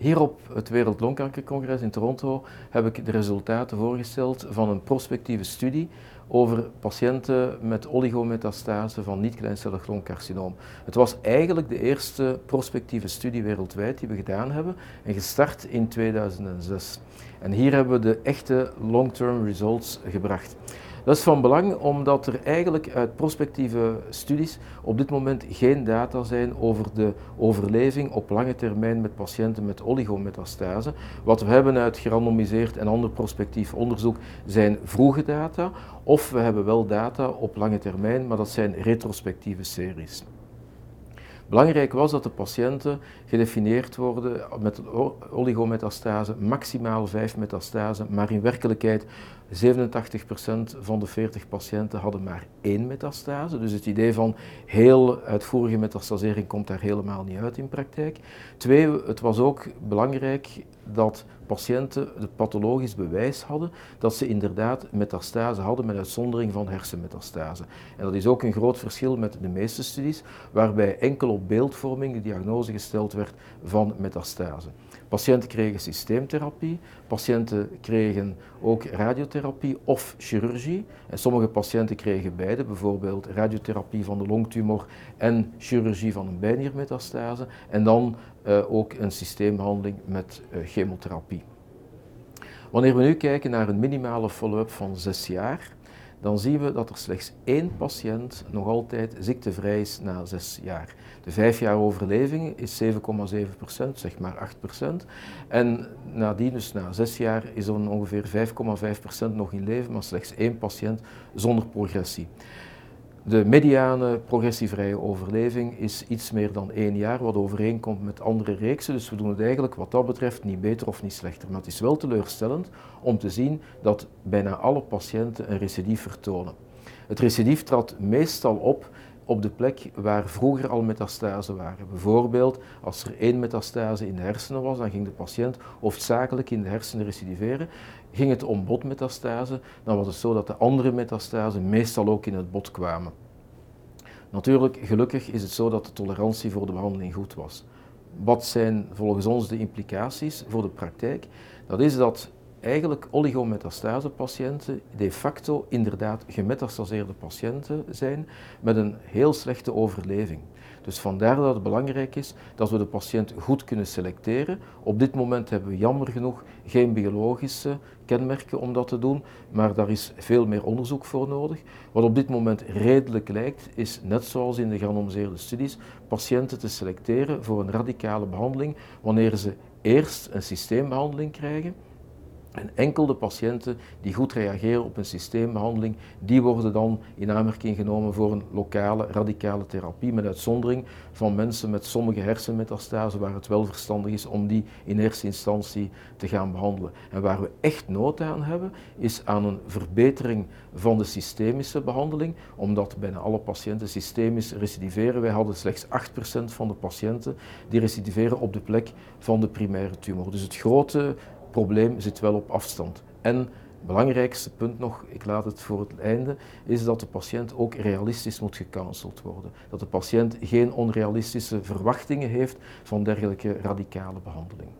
Hier op het Wereld Longkankercongres in Toronto heb ik de resultaten voorgesteld van een prospectieve studie over patiënten met oligometastase van niet-kleincellig longcarcinoom. Het was eigenlijk de eerste prospectieve studie wereldwijd die we gedaan hebben en gestart in 2006. En hier hebben we de echte long-term results gebracht. Dat is van belang omdat er eigenlijk uit prospectieve studies op dit moment geen data zijn over de overleving op lange termijn met patiënten met oligometastase. Wat we hebben uit gerandomiseerd en ander prospectief onderzoek zijn vroege data, of we hebben wel data op lange termijn, maar dat zijn retrospectieve series. Belangrijk was dat de patiënten gedefinieerd worden met oligometastase, maximaal 5 metastase, maar in werkelijkheid 87% van de 40 patiënten hadden maar één metastase. Dus het idee van heel uitvoerige metastasering komt daar helemaal niet uit in praktijk. Twee, het was ook belangrijk dat patiënten het pathologisch bewijs hadden dat ze inderdaad metastase hadden met uitzondering van hersenmetastase. En dat is ook een groot verschil met de meeste studies, waarbij enkel op beeldvorming de diagnose gesteld werd van metastase. Patiënten kregen systeemtherapie, patiënten kregen ook radiotherapie of chirurgie. En sommige patiënten kregen beide, bijvoorbeeld radiotherapie van de longtumor en chirurgie van een bijniermetastase. En dan uh, ook een systeembehandeling met uh, chemotherapie. Wanneer we nu kijken naar een minimale follow-up van zes jaar, dan zien we dat er slechts één patiënt nog altijd ziektevrij is na zes jaar. De vijf jaar overleving is 7,7% zeg maar 8% En nadien, dus na zes jaar, is er ongeveer 5,5% nog in leven, maar slechts één patiënt zonder progressie. De mediane progressievrije overleving is iets meer dan één jaar, wat overeenkomt met andere reeksen. Dus we doen het eigenlijk wat dat betreft niet beter of niet slechter. Maar het is wel teleurstellend om te zien dat bijna alle patiënten een recidief vertonen. Het recidief trad meestal op op de plek waar vroeger al metastasen waren. Bijvoorbeeld, als er één metastase in de hersenen was, dan ging de patiënt hoofdzakelijk in de hersenen recidiveren. Ging het om botmetastase, dan was het zo dat de andere metastasen meestal ook in het bot kwamen. Natuurlijk, gelukkig is het zo dat de tolerantie voor de behandeling goed was. Wat zijn volgens ons de implicaties voor de praktijk? Dat is dat eigenlijk oligometastase-patiënten de facto inderdaad gemetastaseerde patiënten zijn met een heel slechte overleving. Dus vandaar dat het belangrijk is dat we de patiënt goed kunnen selecteren. Op dit moment hebben we jammer genoeg geen biologische kenmerken om dat te doen, maar daar is veel meer onderzoek voor nodig. Wat op dit moment redelijk lijkt, is net zoals in de gerandomiseerde studies, patiënten te selecteren voor een radicale behandeling wanneer ze eerst een systeembehandeling krijgen en enkel de patiënten die goed reageren op een systeembehandeling, die worden dan in aanmerking genomen voor een lokale radicale therapie, met uitzondering van mensen met sommige hersenmetastase waar het wel verstandig is om die in eerste instantie te gaan behandelen. En waar we echt nood aan hebben, is aan een verbetering van de systemische behandeling, omdat bijna alle patiënten systemisch recidiveren. Wij hadden slechts 8% van de patiënten die recidiveren op de plek van de primaire tumor. Dus het grote probleem zit wel op afstand. En belangrijkste punt nog, ik laat het voor het einde, is dat de patiënt ook realistisch moet gecanceld worden. Dat de patiënt geen onrealistische verwachtingen heeft van dergelijke radicale behandeling.